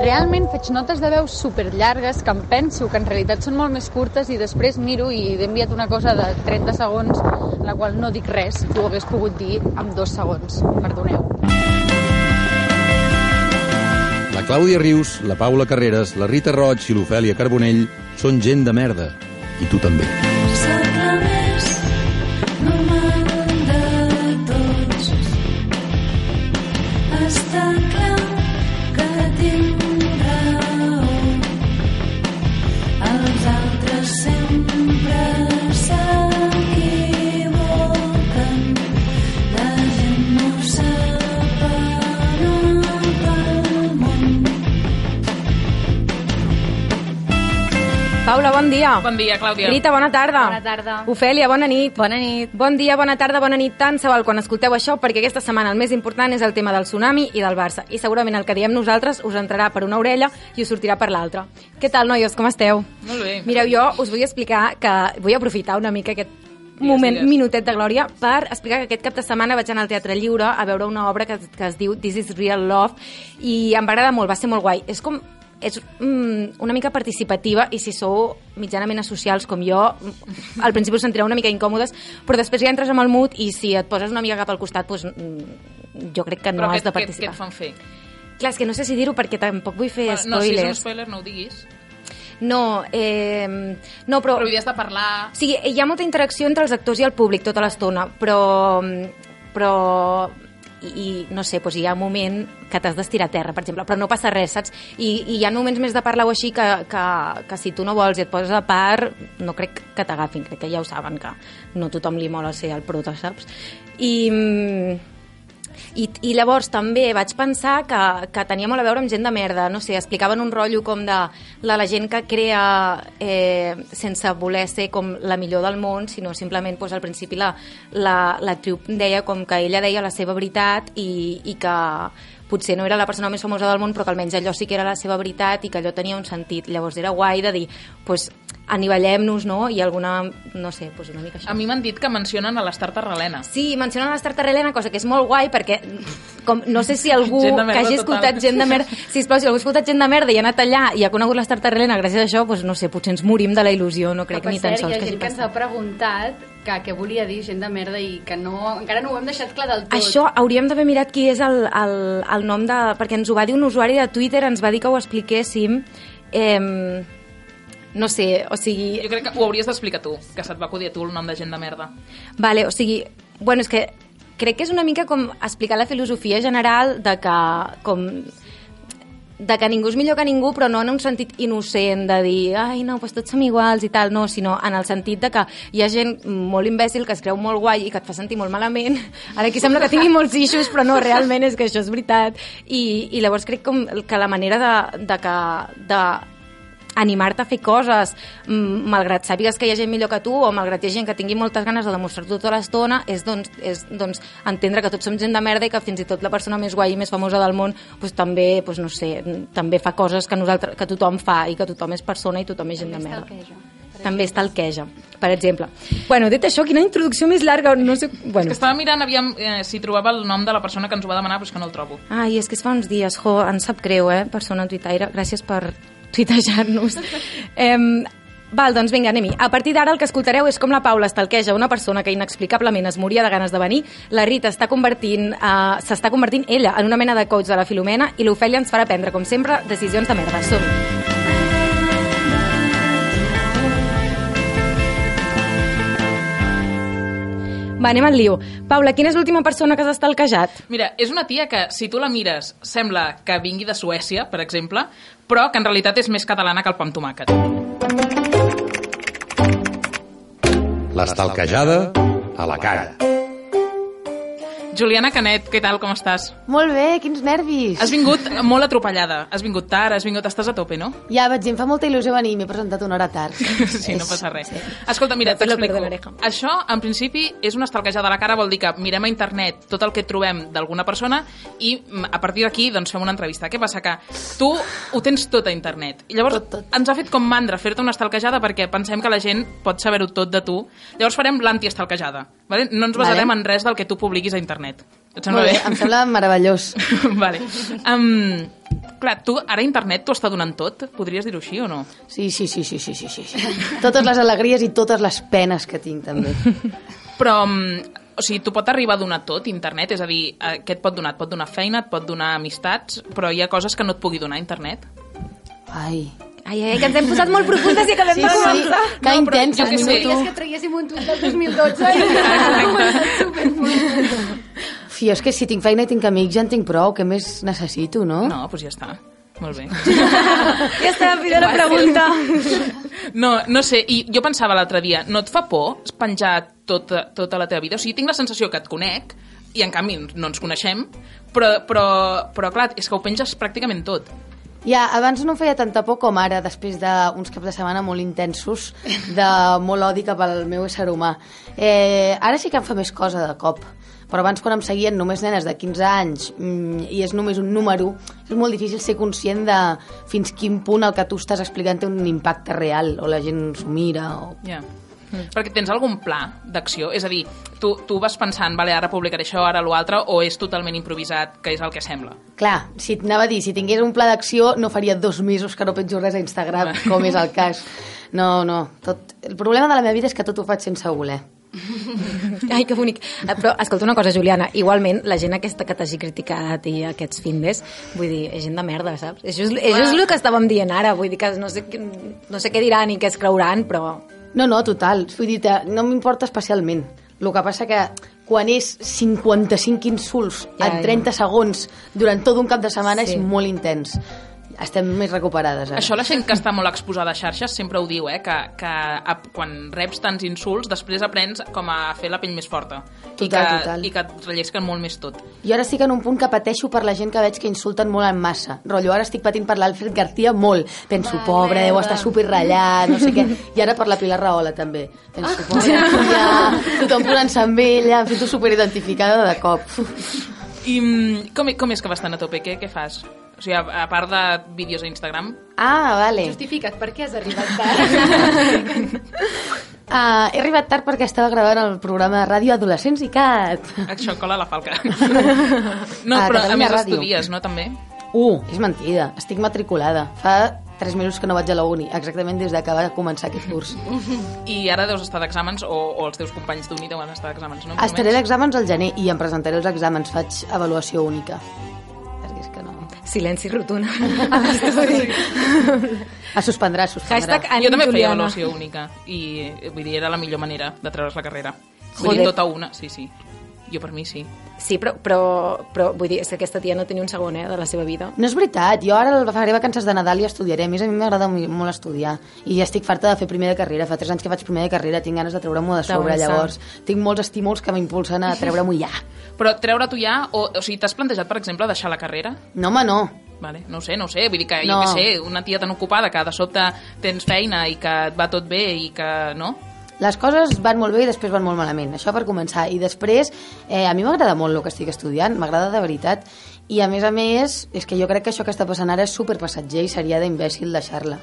Realment faig notes de veu super llargues que em penso que en realitat són molt més curtes i després miro i he enviat una cosa de 30 segons en la qual no dic res que ho hagués pogut dir amb dos segons. Perdoneu. La Clàudia Rius, la Paula Carreras, la Rita Roig i l'Ofèlia Carbonell són gent de merda. I tu també. Soc Paula, bon dia. Bon dia, Clàudia. Rita, bona tarda. Bona tarda. Ofèlia, bona nit. Bona nit. Bon dia, bona tarda, bona nit. Tant se val quan escolteu això, perquè aquesta setmana el més important és el tema del tsunami i del Barça. I segurament el que diem nosaltres us entrarà per una orella i us sortirà per l'altra. Què tal, noies, com esteu? Molt bé. Mireu, jo us vull explicar que vull aprofitar una mica aquest moment, digues. minutet de glòria, per explicar que aquest cap de setmana vaig anar al Teatre Lliure a veure una obra que, que es diu This is Real Love i em va agradar molt, va ser molt guai. És com és mm, una mica participativa i si sou mitjanament asocials com jo, mm, al principi us sentireu una mica incòmodes, però després ja entres amb el mood i si et poses una mica cap al costat, doncs, mm, jo crec que no Però has què, de què, què participar. et fan fer? Clar, és que no sé si dir-ho perquè tampoc vull fer no, si és un spoilers. spoiler, no ho diguis. No, eh, no, però... Però havies de parlar... Sigui, hi ha molta interacció entre els actors i el públic tota l'estona, però, però i, i no sé, doncs hi ha un moment que t'has d'estirar a terra, per exemple, però no passa res, saps? I, i hi ha moments més de parlar o així que, que, que si tu no vols i et poses a part, no crec que t'agafin, crec que ja ho saben, que no tothom li mola ser el prota, saps? I, mm, i, I llavors també vaig pensar que, que tenia molt a veure amb gent de merda, no sé, explicaven un rotllo com de la, la gent que crea eh, sense voler ser com la millor del món, sinó simplement pues, al principi la, la, l'actriu deia com que ella deia la seva veritat i, i que potser no era la persona més famosa del món, però que almenys allò sí que era la seva veritat i que allò tenia un sentit. Llavors era guai de dir, pues, anivellem-nos, no? I alguna, no sé, pues una mica això. A mi m'han dit que mencionen a l'Estar Tarralena. Sí, mencionen l'Estar Tarrelena, cosa que és molt guai, perquè com, no sé si algú que hagi total. escoltat gent de merda... Sisplau, si algú ha escoltat gent de merda i ha anat allà i ha conegut l'Estar Tarrelena gràcies a això, doncs no sé, potser ens morim de la il·lusió, no crec ni tan sols hi ha que hagi gent que ens passat. ha preguntat que què volia dir gent de merda i que no, encara no ho hem deixat clar del tot. Això hauríem d'haver mirat qui és el, el, el nom de... Perquè ens ho va dir un usuari de Twitter, ens va dir que ho expliquéssim. Eh, no sé, o sigui... Jo crec que ho hauries d'explicar tu, que se't va acudir a tu el nom de gent de merda. Vale, o sigui, bueno, és que crec que és una mica com explicar la filosofia general de que com de que ningú és millor que ningú, però no en un sentit innocent de dir, ai, no, doncs tots som iguals i tal, no, sinó en el sentit de que hi ha gent molt imbècil que es creu molt guai i que et fa sentir molt malament. Ara aquí sembla que tingui molts eixos, però no, realment és que això és veritat. I, i llavors crec com que la manera de, de que... De, animar-te a fer coses mm, malgrat sàpigues que hi ha gent millor que tu o malgrat hi ha gent que tingui moltes ganes de demostrar-t'ho tota l'estona és, doncs, és doncs, entendre que tots som gent de merda i que fins i tot la persona més guai i més famosa del món pues, també, pues, no sé, també fa coses que, nosaltres, que tothom fa i que tothom és persona i tothom és gent de merda també està el queja, per exemple. Bueno, dit això, quina introducció més larga, no sé... Que Bueno. estava mirant aviam eh, si trobava el nom de la persona que ens ho va demanar, però és que no el trobo. Ai, és que es fa uns dies, jo, ens sap greu, eh, persona tuitaire. Gràcies per tuitejar-nos. eh, val, doncs vinga, anem-hi. A partir d'ara el que escoltareu és com la Paula estalqueja una persona que inexplicablement es moria de ganes de venir, la Rita està convertint, uh, s'està convertint ella en una mena de coach de la Filomena i l'Ofèlia ens farà prendre, com sempre, decisions de merda. som -hi. Va, anem al lío. Paula, quina és l'última persona que has estalquejat? Mira, és una tia que, si tu la mires, sembla que vingui de Suècia, per exemple, però que en realitat és més catalana que el pa amb tomàquet. L'estalquejada a la cara. Juliana Canet, què tal, com estàs? Molt bé, quins nervis. Has vingut molt atropellada. Has vingut tard, has vingut... Estàs a tope, no? Ja vaig dir, em fa molta il·lusió venir, m'he presentat una hora tard. Sí, no passa res. Escolta, mira, t'explico. Això, en principi, és una estalquejada a la cara, vol dir que mirem a internet tot el que trobem d'alguna persona i mm, a partir d'aquí doncs, fem una entrevista. Què passa? Que tu ho tens tot a internet. I llavors Tot, tot. ens ha fet com mandra fer-te una estalquejada perquè pensem que la gent pot saber-ho tot de tu. Llavors farem l'antiestalquejada. Vale? No ens basarem Vale. en res del que tu publiquis a internet. Et sembla Molt bé, bé? em sembla meravellós. vale. Um, clar, tu ara internet t'ho està donant tot? Podries dir-ho així o no? Sí, sí, sí, sí, sí, sí, sí. sí. Totes les alegries i totes les penes que tinc, també. Però, um, o sigui, tu pot arribar a donar tot, internet? És a dir, eh, què et pot donar? Et pot donar feina, et pot donar amistats, però hi ha coses que no et pugui donar internet? Ai, Ai, ai, que ens hem posat molt profundes i acabem sí, de sí, començar. que No, però intens, jo el què sé. minut Digues u. que traiéssim un tuit del 2012 i superfort. Fi, és que si tinc feina i tinc amics ja en tinc prou, què més necessito, no? No, doncs ja està. Molt bé. Ja està, fida la pregunta. No, no sé, i jo pensava l'altre dia, no et fa por penjar tota, tota la teva vida? O sigui, tinc la sensació que et conec, i en canvi no ens coneixem, però, però, però clar, és que ho penges pràcticament tot. Ja, abans no em feia tanta por com ara, després d'uns caps de setmana molt intensos, de molt odi cap al meu ésser humà. Eh, ara sí que em fa més cosa de cop, però abans quan em seguien només nenes de 15 anys mm, i és només un número, és molt difícil ser conscient de fins quin punt el que tu estàs explicant té un impacte real, o la gent s'ho mira, o... Ja. Mm. Perquè tens algun pla d'acció? És a dir, tu, tu vas pensant, vale, ara publicaré això, ara l'altre, o és totalment improvisat, que és el que sembla? Clar, si et anava a dir, si tingués un pla d'acció no faria dos mesos que no penjo res a Instagram, com és el cas. No, no. Tot... El problema de la meva vida és que tot ho faig sense voler. Ai, que bonic. Eh, Però, escolta una cosa, Juliana, igualment, la gent aquesta que t'hagi criticat i aquests findes, vull dir, és gent de merda, saps? Això és, això és el que estàvem dient ara, vull dir que no sé, no sé què diran i què es creuran, però... No, no, total. Vull dir, no m'importa especialment. El que passa que quan és 55 insults Ja, en 30 segons durant tot un cap de setmana Sí. és molt intens. Estem més recuperades, ara. Això la gent que està molt exposada a xarxes sempre ho diu, eh? que, que a, quan reps tants insults després aprens com a fer la pell més forta i, Total, que, total. i que et rellisquen molt més tot. Jo ara estic en un punt que pateixo per la gent que veig que insulten molt en massa. Rotllo, ara estic patint per l'Alfred García molt. Penso, Va, pobre, deu estar superratllat, no sé què. I ara per la Pilar Rahola, també. Penso, pobre, tia, tothom posant-se amb ella, em sento superidentificada de cop. I mm, com, com és que vas tan a tope? Què, què fas? O sigui, a, a part de vídeos a Instagram, Ah, vale. Justifica't, per què has arribat tard? Uh, he arribat tard perquè estava gravant el programa de ràdio Adolescents i Cat. això cola la falca. no, A però a més Ràdio. estudies, no, també? Uh, és mentida. Estic matriculada. Fa tres mesos que no vaig a la uni, exactament des de que va començar aquest curs. I ara deus estar d'exàmens, o, o els teus companys d'uni deuen estar d'exàmens, no? Estaré d'exàmens al gener i em presentaré els exàmens. Faig avaluació única. Perquè és que no... Silenci rotund a l'estudi. Es suspendrà, es suspendrà. Hashtag Jo també feia avaluació única i vull dir, era la millor manera de treure's la carrera. Vull Joder. dir, tota una, sí, sí. Jo per mi sí. Sí, però, però, però vull dir, és que aquesta tia no tenia un segon eh, de la seva vida. No és veritat, jo ara faré vacances de Nadal i estudiaré. A més, a mi m'agrada molt estudiar. I ja estic farta de fer primer de carrera. Fa tres anys que faig primer de carrera, tinc ganes de treure-m'ho de sobre. Llavors, tinc molts estímuls que m'impulsen a treure-m'ho ja. Però treure tu ja, o, o sigui, t'has plantejat, per exemple, deixar la carrera? No, home, no. Vale, no ho sé, no ho sé, vull dir que No. jo què sé, una tia tan ocupada que de sobte tens feina i que et va tot bé i que, no? Les coses van molt bé i després van molt malament. Això per començar. I després, eh, a mi m'agrada molt el que estic estudiant, m'agrada de veritat. I a més a més, és que jo crec que això que està passant ara és superpassatger i seria d'imbècil deixar-la.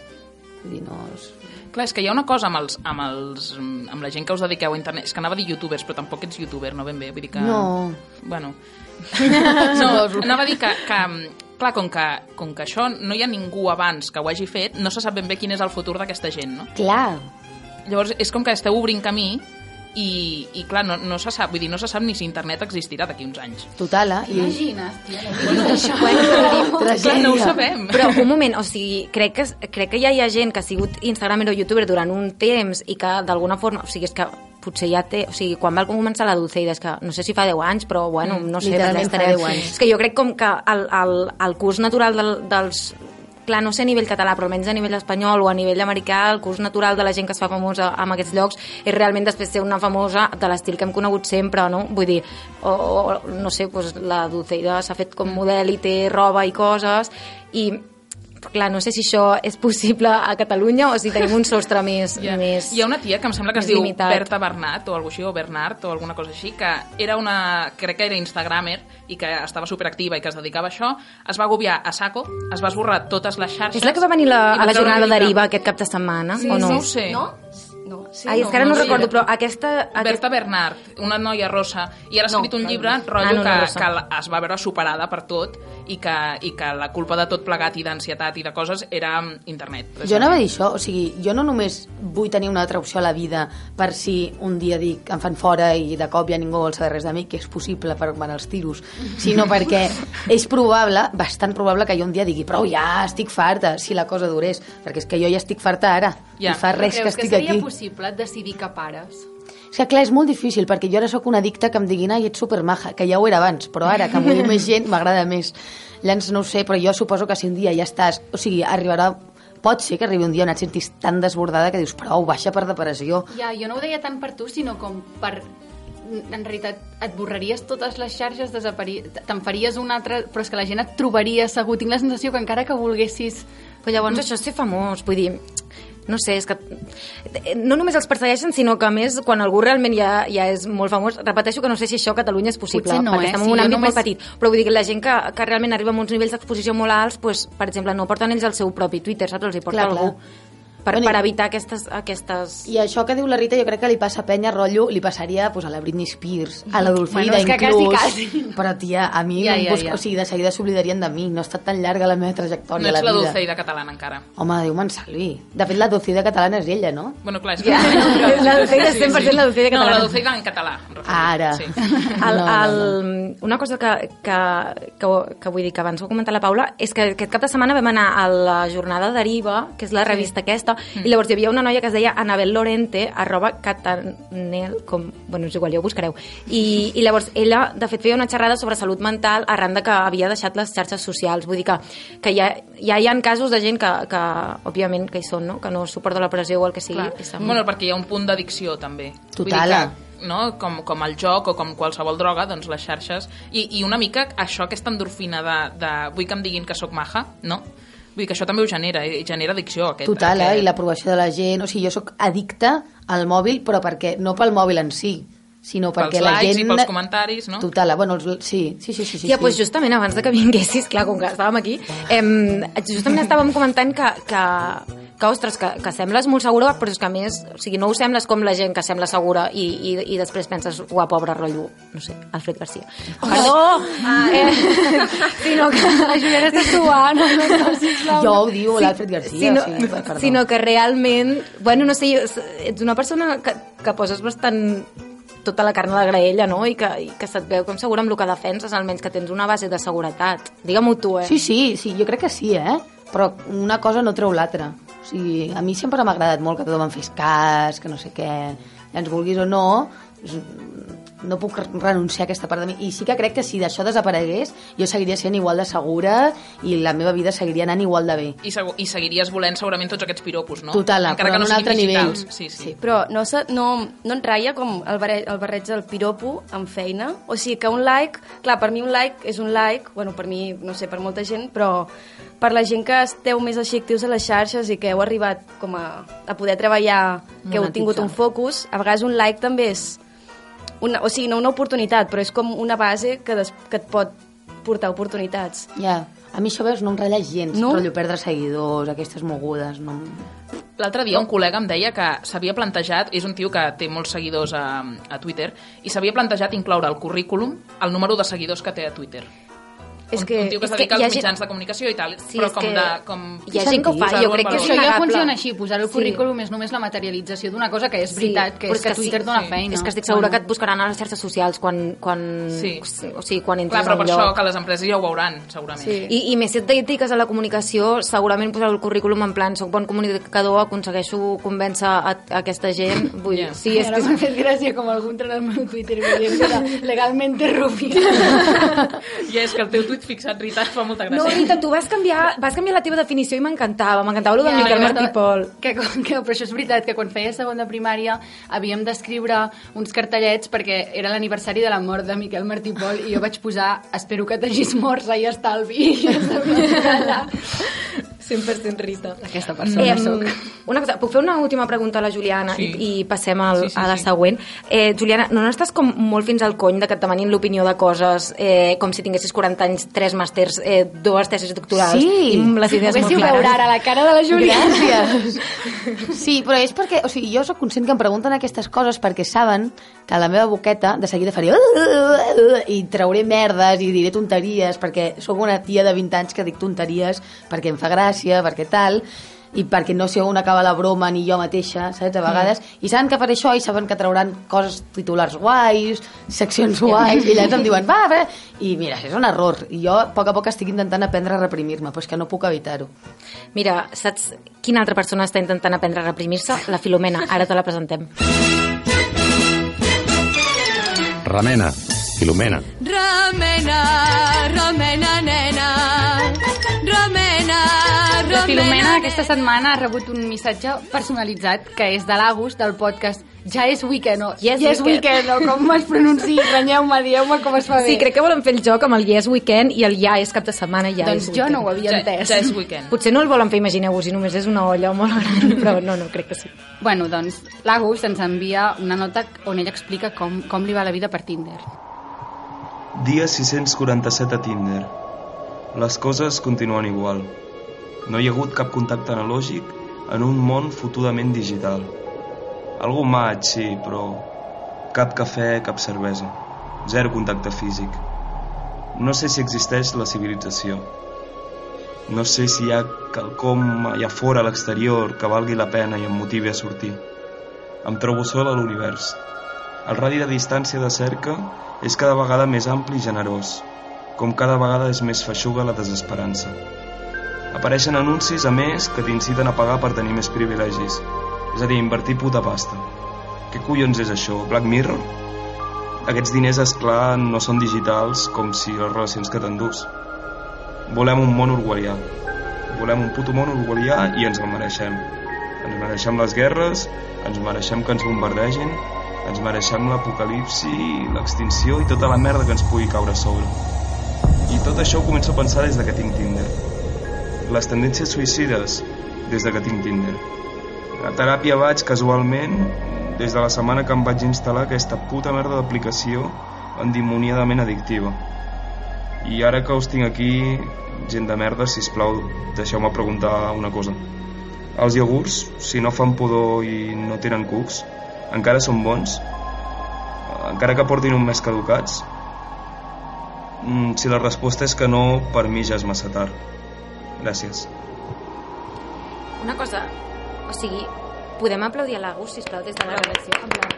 Vull dir, no... És... Clar, és que hi ha una cosa amb, els, amb, els, amb la gent que us dediqueu a internet, és que anava a dir youtubers, però tampoc ets youtuber, no ben bé, vull dir que... No. Bueno. no, anava a dir que, que clar, com que, com que això no hi ha ningú abans que ho hagi fet, no se sap ben bé quin és el futur d'aquesta gent, no? Clar, Llavors, és com que esteu obrint camí i, i clar, no, no se sap, vull dir, no se sap ni si internet existirà d'aquí uns anys. total, eh? I... Imagina't, tia. Bueno, Tragèdia. Clar, no ho sabem. Però un moment, o sigui, crec que, crec que ja hi ha gent que ha sigut Instagramer o youtuber durant un temps i que d'alguna forma, o sigui, és que potser ja té, o sigui, quan va començar la Dulceida, és que no sé si fa 10 anys, però bueno, no sé, ja fa estarem. 10 anys. És que jo crec com que el, el, el curs natural del, dels clar, no sé a nivell català, però almenys a nivell espanyol o a nivell americà, el curs natural de la gent que es fa famosa en aquests llocs és realment després ser una famosa de l'estil que hem conegut sempre, no? Vull dir, o, o no sé, doncs la Dulceida s'ha fet com model i té roba i coses i clar, no sé si això és possible a Catalunya o si tenim un sostre més... Ja. més Hi ha una tia que em sembla que es diu limitat. Berta Bernat o alguna així, o Bernard o alguna cosa així, que era una, crec que era instagramer i que estava superactiva i que es dedicava a això, es va agobiar a saco, es va esborrar totes les xarxes... És la que va venir la, a la jornada. Deriva aquest cap de setmana, Sí, o no? no ho sé. No? No, sí, Ai, és que ara no, no, recordo, però aquesta... Berta aquesta... Bernard, una noia rossa, i ara ha No, escrit un no, llibre, no. rotllo, Ah, no, no, que, que la- es va veure superada per tot i que, i que la culpa de tot plegat i d'ansietat i de coses era mm, internet. Jo anava a dir això, o sigui, jo no només vull tenir una altra opció a la vida per si un dia dic em fan fora i de cop ja ningú vol saber res de mi, que és possible per quan els tiros, sinó perquè és probable, bastant probable que jo un dia digui prou ja, estic farta, si la cosa durés, perquè és que jo ja estic farta ara, Ja. i fa res que Creus que estic aquí. possible decidir que pares? És que clar, és molt difícil, perquè jo ara sóc una addicta que em diguin ai, ets supermaja, que ja ho era abans, però ara que m'ho diu més gent m'agrada més. Llavors no ho sé, però jo suposo que si un dia ja estàs... O sigui, arribarà... Pot ser que arribi un dia on et sentis tan desbordada que dius prou, baixa per depressió. Ja, jo no ho deia tant per tu, sinó com per en realitat et borraries totes les xarxes, desapari... te'n faries una altra, però és que la gent et trobaria segur. Tinc la sensació que encara que volguessis... Però llavors això és ser famós, vull dir... No sé, és que... No només els persegueixen, sinó que a més, quan algú realment ja, ja és molt famós, repeteixo que no sé si això a Catalunya és possible, Potser no, perquè eh? estem en un àmbit només- molt petit. Però vull dir que la gent que, que realment arriba a uns nivells d'exposició molt alts, pues, per exemple, no porten ells el seu propi Twitter, saps? Els hi porta Clar, clar. Per, per evitar aquestes, aquestes... I això que diu la Rita jo crec que li passa a penya rotllo, li passaria pues, a la Britney Spears, a la Dolfida Bueno, és que inclús. quasi, quasi. Però tia, a mi Ja, no ja, busco, ja. o sigui, de seguida s'oblidarien de mi, no ha estat tan llarga la meva No trajectòria a ets la la vida. Dulceida catalana encara. Home, Déu me'n salvi. De fet, la Dulceida catalana és ella, no? Bueno, clar, és Ja, que... la Dulceida és 100% la Dulceida No, catalana. la Dulceida en català. Ara. Sí. El, No, no, el, una cosa que, que, que, que vull dir que abans ho ha comentat la Paula és que aquest cap de setmana vam anar a la jornada Deriva, que és la revista aquesta, Mm. i llavors hi havia una noia que es deia Anabel Lorente, arroba catanel, com, bueno, és igual, ja ho buscareu. I, I llavors ella, de fet, feia una xerrada sobre salut mental arran de que havia deixat les xarxes socials. Vull dir que, que ja, ja hi ha casos de gent que, que, òbviament, que hi són, no? que no suporta la pressió o el que sigui. Clar. està Bueno, perquè hi ha un punt d'addicció, també. Total. Vull dir que, no? com, com el joc o com qualsevol droga, doncs les xarxes... I, i una mica això, aquesta endorfina de, de vull que em diguin que sóc maja, no? Vull dir que això també ho genera, i genera addicció. Aquest, Total, eh? aquest... I l'aprovació de la gent. O sigui, jo sóc addicta al mòbil, però perquè no pel mòbil en si, sinó Pels perquè la likes gent... i pels comentaris, no? Total, eh? bueno, els... sí, sí, sí. sí, sí, Tia, sí. doncs justament abans de que vinguessis, clar, com que estàvem aquí, em, justament estàvem comentant que, que, que ostres, que, que sembles molt segura, però és que a més, o sigui, no ho sembles com la gent que sembla segura i, i, i després penses, ua, pobre rotllo, no sé, Alfred Garcia. Perdó! Eh, sinó que... La Juliana està suant. No, sisplau. Jo ho diu l'Alfred Garcia, sinó, sí, perdó. sinó que realment, bueno, no sé, ets una persona que, que poses bastant tota la carn a la graella, no? I que, i que se't veu com segura amb el que defenses, almenys que tens una base de seguretat. Digue-m'ho tu, eh? Sí, sí, sí, jo crec que sí, eh? Però una cosa no treu l'altra. O sigui, a mi sempre m'ha agradat molt que tothom em fes cas, que no sé què, ja ens vulguis o no, és- no puc renunciar a aquesta part de mi. I sí que crec que si d'això desaparegués, jo seguiria sent igual de segura i la meva vida seguiria anant igual de bé. I, segu- I seguiries volent segurament tots aquests piropos, no? Total, Encara però que no en un altre siguin nivell. digitals. Sí, sí. Sí. Però no, se, no, no et ratlla com el, barre, el barreig del piropo amb feina? O sigui, que un like... Clar, per mi un like és un like, bueno, per mi, no sé, per molta gent, però per la gent que esteu més així actius a les xarxes i que heu arribat com a, a poder treballar, que heu tingut un focus, a vegades un like també és... Una, o sigui, no una oportunitat, però és com una base que, des, que et pot portar oportunitats. Ja, a mi això veus, no em ratlla gens, No? no? rotllo perdre seguidors, aquestes mogudes, no... L'altre dia un col·lega em deia que s'havia plantejat, és un tio que té molts seguidors a, a Twitter, i s'havia plantejat incloure al currículum el número de seguidors que té a Twitter. És que- un tio que es que dedica hi ha als gent- mitjans de comunicació i tal, Sí, però com que de... Com... hi ha gent que ho fa, jo crec que és Això ja funciona així, posar el Sí. currículum és només la materialització d'una cosa que és veritat, que però és que Twitter sí, dona sí. feina. És que estic segura que et buscaran a les xarxes socials quan, quan, Sí. o sigui, quan Clar, entres però a per un això lloc. que les empreses ja ho veuran, segurament. Sí. I, I més si et dediques a la comunicació, segurament posar el currículum en plan soc bon comunicador, aconsegueixo convèncer a, a aquesta gent. Vull Ja. sí, és Ara que... m'ha fet gràcia com algú entra en el meu Twitter i veiem que era legalmente rubia. Ja és que el teu tuit fixat, Rita, fa molta gràcia. No, Rita, tu vas canviar, vas canviar la teva definició i m'encantava, m'encantava el del Ja, Miquel Martí Pol. Que, que, però això és veritat, que quan feia segon de primària havíem d'escriure uns cartellets perquè era l'aniversari de la mort de Miquel Martí Pol i jo vaig posar espero que t'hagis mort, i estalvi. I ja sabia que era allà. 100% Rita. Aquesta persona Em, soc. Una cosa, puc fer una última pregunta a la Juliana Sí. i, i passem al, Sí, sí, a la sí. següent. Eh, Juliana, no n'estàs com molt fins al cony de que et demanin l'opinió de coses eh, com si tinguessis 40 anys, 3 màsters, eh, dues tesis doctorals Sí. i amb les idees molt Poguéssiu clares? veure ara la cara de la Juliana. Gràcies. Sí, però és perquè, o sigui, jo sóc conscient que em pregunten aquestes coses perquè saben que la meva boqueta de seguida faria i trauré merdes i diré tonteries perquè sóc una tia de 20 anys que dic tonteries perquè em fa gràcia, perquè tal i perquè no sé on acaba la broma ni jo mateixa, saps, a vegades i saben que faré això i saben que trauran coses titulars guais, seccions guais i llavors em diuen, va, va i mira, és un error, i jo a poc a poc estic intentant aprendre a reprimir-me, però és que no puc evitar-ho Mira, saps quina altra persona està intentant aprendre a reprimir-se? La Filomena, ara te la presentem. Remena, Filomena. Ramena, Filomena aquesta setmana ha rebut un missatge personalitzat que és de l'Agus, del podcast Ja és weekend, o Yes yes weekend. weekend, o com es pronuncia, renyeu-me, dieu-me com es fa bé. Sí, crec que volen fer el joc amb el Yes Weekend i el Ja és cap de setmana, ja Doncs és jo weekend. no ho havia Ja, entès. ja és weekend. Potser no el volen fer, imagineu-vos, si només és una olla molt gran, però no, no, crec que sí. Bueno, doncs l'Agus ens envia una nota on ell explica com, com li va la vida per Tinder. Dia 647 a Tinder. Les coses continuen igual. No hi ha hagut cap contacte analògic en un món fotudament digital. Algú maig, sí, però cap cafè, cap cervesa. Zero contacte físic. No sé si existeix la civilització. No sé si hi ha quelcom allà fora, a l'exterior, que valgui la pena i em motivi a sortir. Em trobo sol a l'univers. El radi de distància de cerca és cada vegada més ampli i generós, com cada vegada és més feixuga la desesperança. Apareixen anuncis, a més, que t'inciten a pagar per tenir més privilegis, és a dir, invertir puta pasta. Què collons és això? Black Mirror? Aquests diners, és clar, no són digitals com si les relacions que t'endús. Volem un món orwellià. Volem un puto món orwellià i ens el mereixem. Ens mereixem les guerres, ens mereixem que ens bombardegin, ens mereixem l'apocalipsi, l'extinció i tota la merda que ens pugui caure a sobre. I tot això ho començo a pensar des de que tinc Tinder. Les tendències suïcides des de que tinc Tinder. A teràpia vaig casualment des de la setmana que em vaig instal·lar aquesta puta merda d'aplicació endimoniadament addictiva. I ara que us tinc aquí, gent de merda, si plau, deixeu-me preguntar una cosa. Els iogurts, si no fan pudor i no tenen cucs, encara són bons? Encara que portin un mes caducats? Mm, si la resposta és que no, per mi ja és massa tard. Gràcies. Una cosa, o sigui, podem aplaudir a l'Agus, sisplau, des de la redacció? Amb la...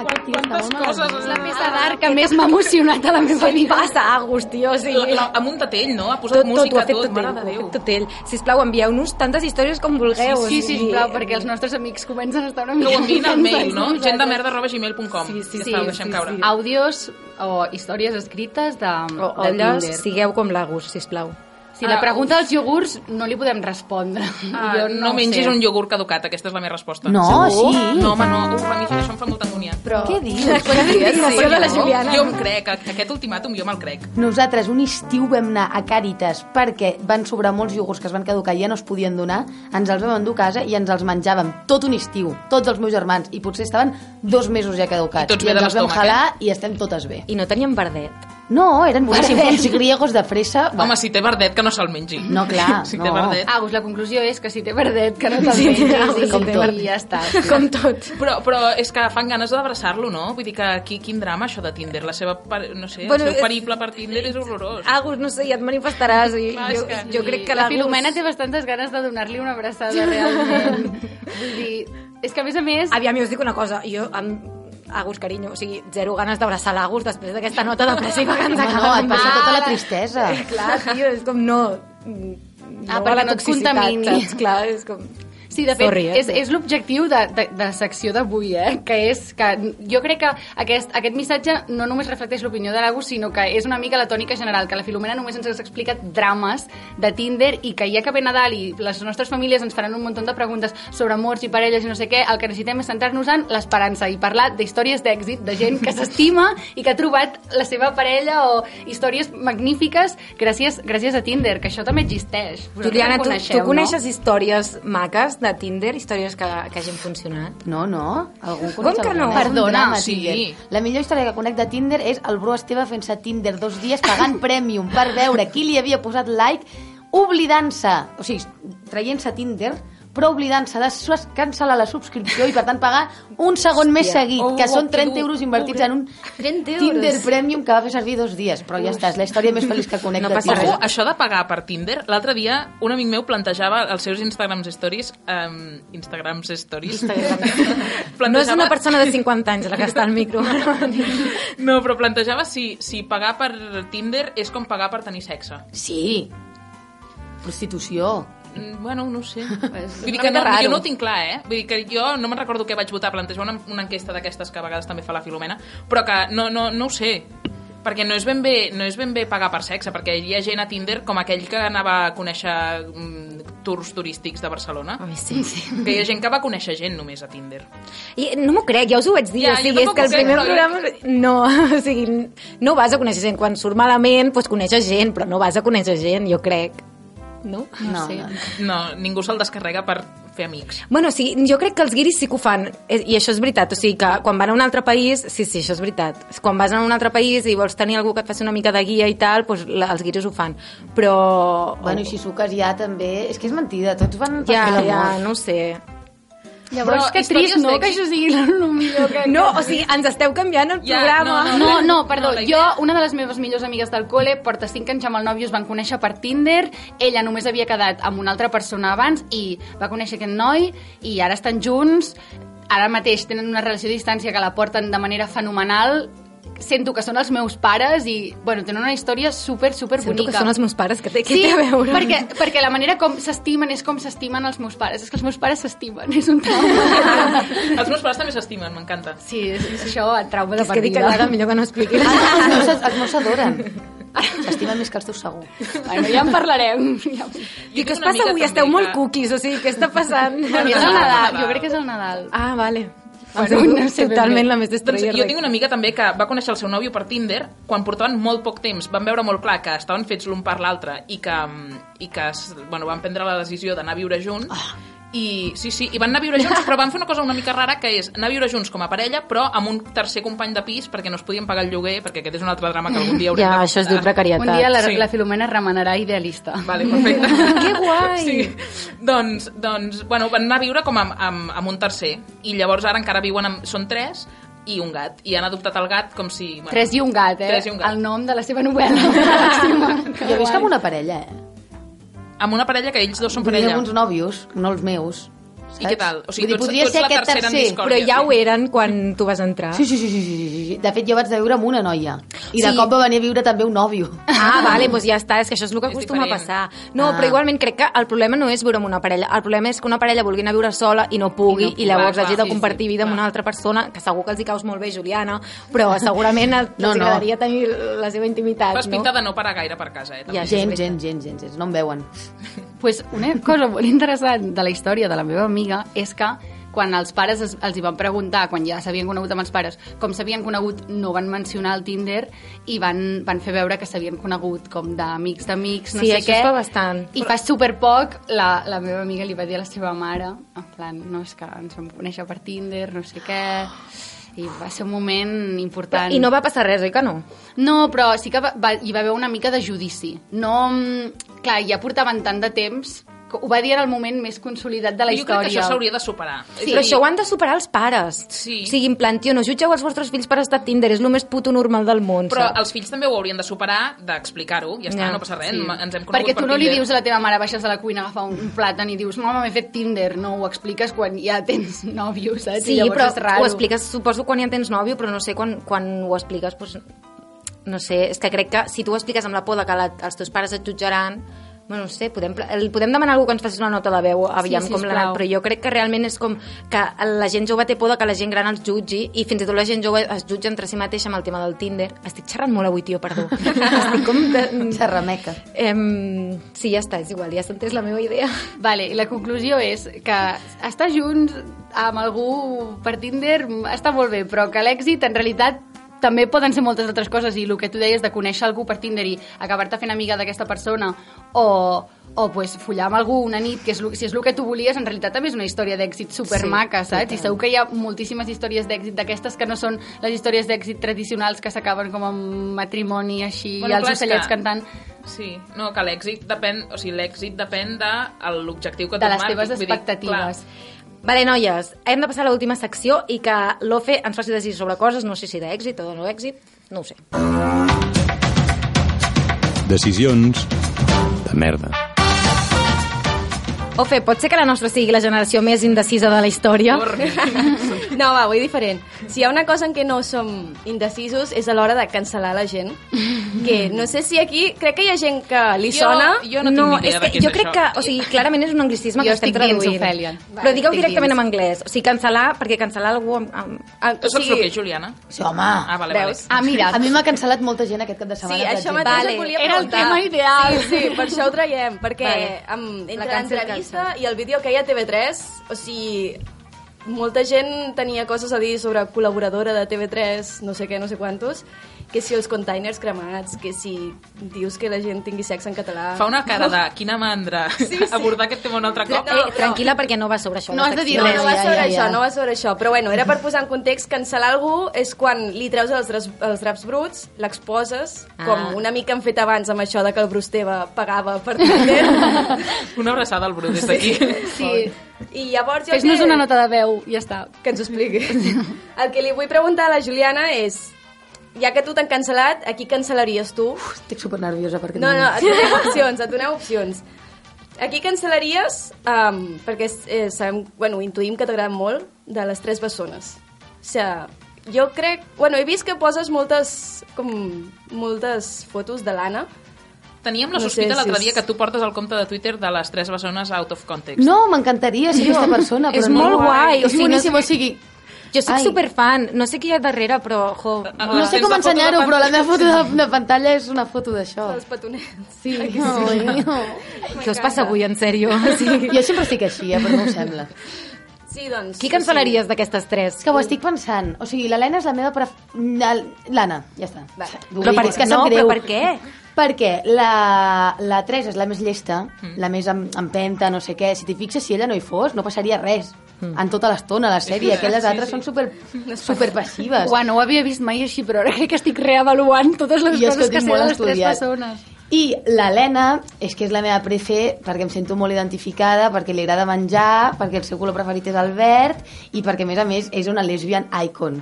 Quantes coses... És la peça d'art que més m'ha emocionat a la meva Què vida. passa, Agus, tio? O sigui, La, la, ha muntat ell, no? Ha posat tot, tot, ho música, ha fet tot, tot, mare ell, de ho ha Déu. fet tot ell. Sisplau, envieu-nos tantes històries com vulgueu. Sí, sí, sigui, sisplau, perquè els nostres amics comencen a estar una Que mica... ho enviïn al mail, no? de Gent de nosaltres. merda arroba gmail.com. Sí, sí, ja sí, està, deixem sí, caure. sí. Àudios o històries escrites de, O, de olles, Tinder. sigueu com l'Agus, sisplau. Si la Ah, pregunta dels iogurts no li podem respondre. Ah, Jo no, ho mengis sé. un iogurt caducat, aquesta és la meva resposta. No, Segur? sí. No, home, no. Uf, a mi això em fa molta angúnia. Però... Què dius? La indignació de la No, Juliana. Jo em crec, que aquest ultimàtum jo me'l crec. Nosaltres un estiu vam anar a Càritas perquè van sobrar molts iogurts que es van caducar i ja no es podien donar, ens els vam endur a casa i ens els menjàvem tot un estiu, tots els meus germans, i potser estaven dos mesos ja caducats. I tots I bé de ens els vam jalar i estem totes bé. I no teníem verdet. No, eren boníssims, uns griegos de fressa. Home, si té verdet, que no se'l mengi. No, clar, si no. té verdet. Agus, la conclusió és que si té verdet, que no te'l Sí, mengis, Agus, i, si com té tot, i ja està. Com tot. Però, però és que fan ganes d'abraçar-lo, no? Vull dir que aquí, quin drama, això de Tinder. La seva, no sé, Bueno, el seu és- periple per Tinder és horrorós. Agus, no sé, ja et manifestaràs. I Clar, jo, que- jo crec que la. Filomena té bastantes ganes de donar-li una abraçada, realment. Vull dir, és que a més a més... Aviam, jo us dic una cosa. Jo, amb Agus, carinyo, o sigui, zero ganes d'abraçar l'Agus després d'aquesta nota depressiva que ens acaba no, et passa tota la tristesa. Clar, tio, és com no... no Ah, perquè no et contamini. Saps? Clar, és com... Sí, de fet, Sorry, eh? és, és l'objectiu de, de, de la secció d'avui, eh? que és que jo crec que aquest, aquest missatge no només reflecteix l'opinió de l'Agus, sinó que és una mica la tònica general, que la Filomena només ens ha explicat drames de Tinder i que ja que ve Nadal i les nostres famílies ens faran un munt de preguntes sobre amors i parelles i no sé què, el que necessitem és centrar-nos en l'esperança i parlar d'històries d'èxit, de gent que s'estima i que ha trobat la seva parella o històries magnífiques gràcies, gràcies a Tinder, que això també existeix. Juliana, ho tu, tu coneixes històries maques de Tinder, històries que, que hagin funcionat? No, no. Algun Com coneix que no? Perdona, sí. Tinder. La millor història que conec de Tinder és el Bru Esteve fent-se Tinder dos dies pagant Premium per veure qui li havia posat like, oblidant-se, o sigui, traient-se Tinder, però oblidant-se de cancel·lar la subscripció i per tant pagar un segon més seguit, Oh, que són que 30 dur. euros invertits en un 30 euros. Tinder Premium que va fer servir dos dies, però ja està, és la història més feliç que conec No de passa Tinder. Ojo, això de pagar per Tinder, l'altre dia un amic meu plantejava els seus Instagrams Stories, um, Instagrams Stories, No és una persona de 50 anys la que està al micro. No, però plantejava si, si pagar per Tinder és com pagar per tenir sexe. Sí. Prostitució. Mm, Bueno, no ho sé. És Vull dir que no, raro. jo no ho tinc clar, eh? Vull dir que jo no me'n recordo què vaig votar, plantejar una, una enquesta d'aquestes que a vegades també fa la Filomena, però que no, no, no ho sé perquè no és, ben bé, no és ben bé pagar per sexe, perquè hi ha gent a Tinder com aquell que anava a conèixer mm, tours turístics de Barcelona. Ai, sí, sí. Que hi ha gent que va conèixer gent només a Tinder. I no m'ho crec, ja us ho vaig dir. Ja, o sigui, és que el crec, primer però- programa... No, o sigui, no vas a conèixer gent. Quan surt malament, doncs coneixes gent, però no vas a conèixer gent, jo crec. No? No, sé. no. No, ningú se'l descarrega per fer amics. Bueno, sí, jo crec que els guiris sí que ho fan, eh, i això és veritat, o sigui que quan van a un altre país, sí, sí, això és veritat, quan vas a un altre país i vols tenir algú que et faci una mica de guia i tal, doncs la, els guiris ho fan, però... Bueno, i si suques ja també... És que és mentida, tots van ja, ja, no ho sé. Llavors, Però que trist, no? Que això sigui el millor que... No, o sigui, ens esteu canviant el Ja, programa. no, No, no, perdó, No, jo, una de les meves millors amigues del col·le, porta 5 anys amb el nòvio, es van conèixer per Tinder, ella només havia quedat amb una altra persona abans i va conèixer aquest noi i ara estan junts, ara mateix tenen una relació a distància que la porten de manera fenomenal, sento que són els meus pares i, bueno, tenen una història super, super Sento bonica. que són els meus pares, que té, què Sí, té a veure? perquè, perquè la manera com s'estimen és com s'estimen els meus pares. És que els meus pares s'estimen, és un trauma. Els meus pares també s'estimen, m'encanta. Sí, és, és això, el trauma de És que dic partida. callada, millor que no expliqui. Ah, els meus, els meus s'adoren. S'estimen més que els teus segur. Bueno, ja en parlarem. Ja... I què us una passa avui? Esteu molt que- cookies, o sigui, què està passant? És el Nadal, jo crec que és el Nadal. Ah, vale. Bueno, Bueno, no sé ben totalment la més Doncs destroyer. jo tinc una amiga també que va conèixer el seu nòvio per Tinder quan portaven molt poc temps. Van veure molt clar que estaven fets l'un per l'altre i que, i que bueno, van prendre la decisió d'anar a viure junts. I, sí, sí, i van anar a viure junts, però van fer una cosa una mica rara, que és anar a viure junts com a parella, però amb un tercer company de pis, perquè no es podien pagar el lloguer, perquè aquest és un altre drama que algun dia haurem Ja, de això es diu precarietat. Un dia la, Sí. la Filomena remenarà idealista. Vale, perfecte. Que guai! Sí. Doncs, doncs, bueno, van anar a viure com amb, amb, amb un tercer. I llavors ara encara viuen amb... Són tres i un gat. I han adoptat el gat com si... Bueno, Tres i un gat, eh? Tres i un gat. El nom de la seva novel·la. Jo visc amb una parella, eh? Amb una parella que ells dos són parella. amb uns nòvios, no els meus. I què tal? O sigui, tu ets- podria tu ets ser la aquest tercera en tercer. discòrdia. Però ja sí. ho eren quan tu vas entrar. Sí, sí, sí, sí, sí, sí, sí. De fet, jo vaig de viure amb una noia. I de Sí. cop va venir a viure també un nòvio. Ah, vale, doncs ja està, és que això és el que És acostuma a passar. No, Ah. però igualment crec que el problema no és viure amb una parella, el problema és que una parella vulgui anar a viure sola i no pugui, I no- i llavors clar, hagi de sí, compartir sí, vida amb una altra persona, que segur que els hi caus molt bé, Juliana, però segurament et, No, els no. agradaria tenir la seva intimitat, Fas no? pinta de no parar gaire per casa, eh? també. Ja, veritat. gens, gens, gens, gens. No em veuen. Pues una cosa molt interessant de la història de la meva amiga és que quan els pares es, els hi van preguntar, quan ja s'havien conegut amb els pares, com s'havien conegut, no van mencionar el Tinder i van, van fer veure que s'havien conegut com d'amics d'amics, no Sí, sé això què. es fa bastant. I fa superpoc la, la meva amiga li va dir a la seva mare, en plan, no, és que ens vam conèixer per Tinder, no sé què... I va ser un moment important. I no va passar res, oi que no? No, però sí que va, va, hi va haver una mica de judici. No, mm, clar, ja portaven tant de temps ho va dir en el moment més consolidat de la Jo crec que història. això s'hauria de superar. Sí. Però això ho han de superar els pares. Sí. O sigui, en plan, tio, no jutgeu els vostres fills per estar a Tinder, és el més puto normal del món, Però saps? els fills també ho haurien de superar, d'explicar-ho, ja està, Ja, no passa res, Sí. ens hem conegut Perquè per tu no li Tinder. dius a la teva mare, baixes de la cuina, agafa un plàtan i dius, mama, m'he fet Tinder. No, ho expliques quan ja tens nòvio, saps? Sí, I però és raro. ho expliques, suposo, quan ja tens nòvio, però no sé, quan, quan ho expliques, doncs, no sé, és que crec que si tu ho expliques amb la por de que la, els teus pares et jutjaran, Bueno, no sé, podem, el- podem demanar a algú que ens faci una nota de veu, aviam Sí, com l'ha anat, però jo crec que realment és com que la gent jove té por de que la gent gran els jutgi i fins i tot la gent jove es jutja entre si mateixa amb el tema del Tinder. Estic xerrant molt avui, tio, perdó. Estic com de... Xerrameca. Em, sí, ja està, és igual, ja s'ha entès la meva idea. Vale, i la conclusió és que estar junts amb algú per Tinder està molt bé, però que l'èxit en realitat també poden ser moltes altres coses i el que tu deies de conèixer algú per Tinder i acabar-te fent amiga d'aquesta persona o, o pues, follar amb algú una nit, que és, lo- si és el que tu volies, en realitat també és una història d'èxit supermaca, Sí, saps? I segur que hi ha moltíssimes històries d'èxit d'aquestes que no són les històries d'èxit tradicionals que s'acaben com amb matrimoni així, Bueno, i els clar, ocellets que- cantant Sí, no, que l'èxit depèn, o sigui, l'èxit depèn de l'objectiu que tu de les marquis, teves vull dir, expectatives. Vale, noies, hem de passar a l'última secció i que l'Ofe ens faci decidir sobre coses, no sé si d'èxit o de no èxit, no ho sé. Decisions de merda. Ofe, pot ser que la nostra sigui la generació més indecisa de la història? No, va, vull diferent. Si hi ha una cosa en què no som indecisos és a l'hora de cancel·lar la gent. Que no sé si aquí... Crec que hi ha gent que li Jo- sona... jo no tinc ni idea és de que què és jo crec això. que, o sigui, clarament és un anglicisme Jo que estem estic dins, traduint. Ofèlia. Però digueu Estic directament dins. en anglès. O sigui, cancel·lar, perquè cancel·lar algú amb... amb... Ah, Tu saps el que és, Juliana? Sí, home. Ah, vale, Veus? Ah, mira, A mi m'ha cancel·lat molta gent aquest cap de Sí, setmana. per això mateix Vale. et volia Era el preguntar. tema ideal. Sí, sí, per això ho traiem, perquè Vale. amb, La entre cancel l'entrevista cancel. i el vídeo que hi ha a TV3, o sigui, molta gent tenia coses a dir sobre col·laboradora de TV3, no sé què, no sé quantos, que si els containers cremats, que si dius que la gent tingui sexe en català... Fa una cara de quina mandra abordar aquest tema un altre cop. No, eh, tranquil·la, perquè no va sobre això. No has de dir secció. No, no va ja, sobre ja, això, ja. no va sobre això. Però bueno, era per posar en context, cancel·lar algú és quan li treus els, draps, els draps bruts, l'exposes, Ah. com una mica hem fet abans amb això de que el Bruce Teva pagava per Tinder. Una abraçada al Bru des d'aquí. Sí. I llavors jo Fes-nos que- una nota de veu, ja està. que ens ho expliqui. El que li vull preguntar a la Juliana és, ja que tu t'han cancel·lat, a qui cancel·laries tu? Estic super nerviosa perquè... No, no, et donem opcions, et donem opcions. A qui cancel·laries? Um, perquè eh, sabem, bueno, intuïm que t'agraden molt, de les tres bessones. O sigui, jo crec... Bueno, he vist que poses moltes, com, moltes fotos de l'Anna. Teníem la No sospita si l'altre us- dia que tu portes el compte de Twitter de les tres bessones out of context. No, m'encantaria ser aquesta persona, però és no. molt guai, o És sigui, no- boníssim, o sigui... Jo soc Ai. superfan, no sé qui hi ha darrere, però... Jo, Ah, No sé com la foto de ensenyar-ho, però la meva foto de, de pantalla és una foto d'això. Els petonets. Sí, no, què us passa avui, en sèrio? Sí. Jo sempre estic així, eh, però no ho sembla. Sí, doncs... Qui cancel·laries d'aquestes tres? És que ho estic pensant. O sigui, l'Helena és la meva... Pref... L'Anna, ja està. Vale. Però per, no, sap però greu. per què? Perquè la, la Teresa és la més llesta, la més em- empenta, no sé què. Si t'hi fixes, si ella no hi fos, no passaria res. En tota l'estona, la sèrie. Aquelles altres són super, super passives. Uau, no ho havia vist mai així, però ara crec que estic reavaluant totes les I coses que sé de les tres estudiat. persones. I l'Helena és que és la meva prefe perquè em sento molt identificada, perquè li agrada menjar, perquè el seu color preferit és el verd i perquè, a més a més, és una lesbian icon.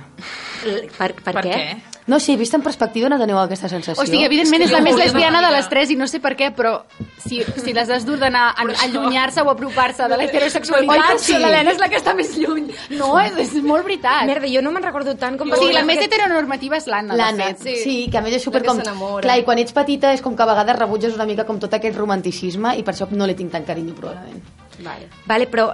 Per, per, Per què? què? No sé, vist en perspectiva no teniu aquesta sensació? O sigui, evidentment És la més lesbiana de les tres i no sé per què, però si, si les has d'ordenar a allunyar-se o apropar-se de Oi l'heterosexualitat, que sí? sí. l'Helena és la que està més lluny. No, és, és molt veritat. Merda, jo no me'n recordo tant com... o sigui, la més heteronormativa és l'Anna, de L'Anna, fet. sí. sí, que a més és super La com... Clar, i quan ets petita és com que a vegades rebutges una mica com tot aquest romanticisme i per això no li tinc tant carinyo, probablement. Vale. Vale, però...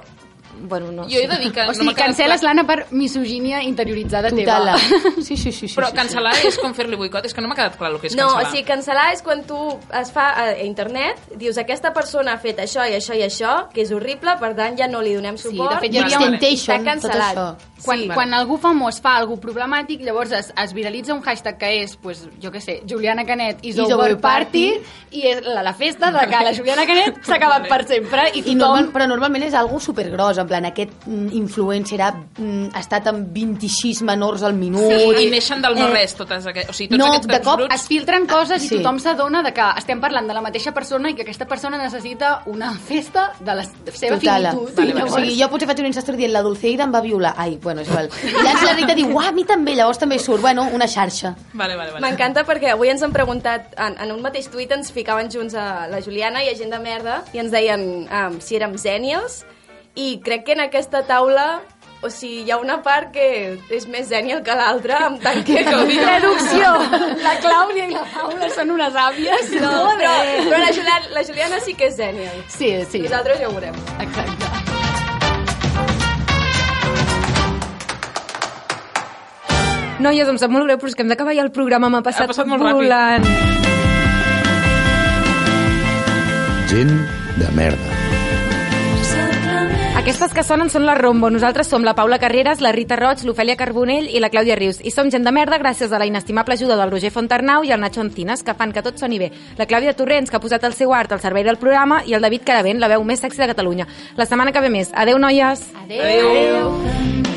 Bueno, no Jo he de dir que O no sigui, cancel·les clar. l'Anna per misogínia interioritzada Total. teva. Sí, sí, sí. sí Però sí, cancel·lar és com fer-li boicot. És que no m'ha quedat clar el que és No, o cancel·lar. sigui, cancel·lar és quan tu es fa a internet, dius aquesta persona ha fet això i això i això, que és horrible, per tant ja no li donem Sí, suport. de fet, hi havia un... Temptation, Està això. Quan, Sí. quan algú famós fa algú problemàtic, llavors es, es viralitza un hashtag que és, pues, jo què sé, Juliana Canet is, Is over, over party, party. i és la, la festa de que la Juliana Canet s'ha acabat per sempre i I tothom... normal, però normalment és algo supergros, en plan, aquest mm, influencer ha, mm, ha estat amb 26 menors al minut. I neixen del no res, totes aquests... O sigui, tots No, aquests de cop bruts... es filtren coses i Sí. tothom s'adona de que estem parlant de la mateixa persona i que aquesta persona necessita una festa de la seva Total. finitud. Vale, I vale, O sigui, jo potser faig un Instastory dient la Dulceida em va violar. Ai, bueno, és igual. I llavors la Rita diu, uah, a mi també, llavors també surt. Bueno, una xarxa. Vale, vale, vale. M'encanta perquè avui ens han preguntat, en, en un mateix tuit ens ficaven junts a la Juliana i a gent de merda i ens deien um, si érem zènials i crec que en aquesta taula o sigui, hi ha una part que és més zènial que l'altra, en tant que... Traducció. La Clàudia i la Paula són unes àvies. No, però, però la, Juliana, la Juliana sí que és zènial. Sí, sí. Nosaltres ja ho veurem. Exacte. Noies, em sap molt greu, però és que hem d'acabar ja el programa. M'ha passat, passat molt ràpid. volant. Gent de merda. Aquestes que sonen són la Rombo. Nosaltres som la Paula Carreras, la Rita Roig, l'Ofèlia Carbonell i la Clàudia Rius. I som gent de merda gràcies a la inestimable ajuda del Roger Fontarnau i el Nacho Antines, que fan que tot soni bé. La Clàudia Torrents, que ha posat el seu art al servei del programa, i el David Caravent, la veu més sexy de Catalunya. La setmana que ve més. Adeu, noies! Adéu. Adéu. La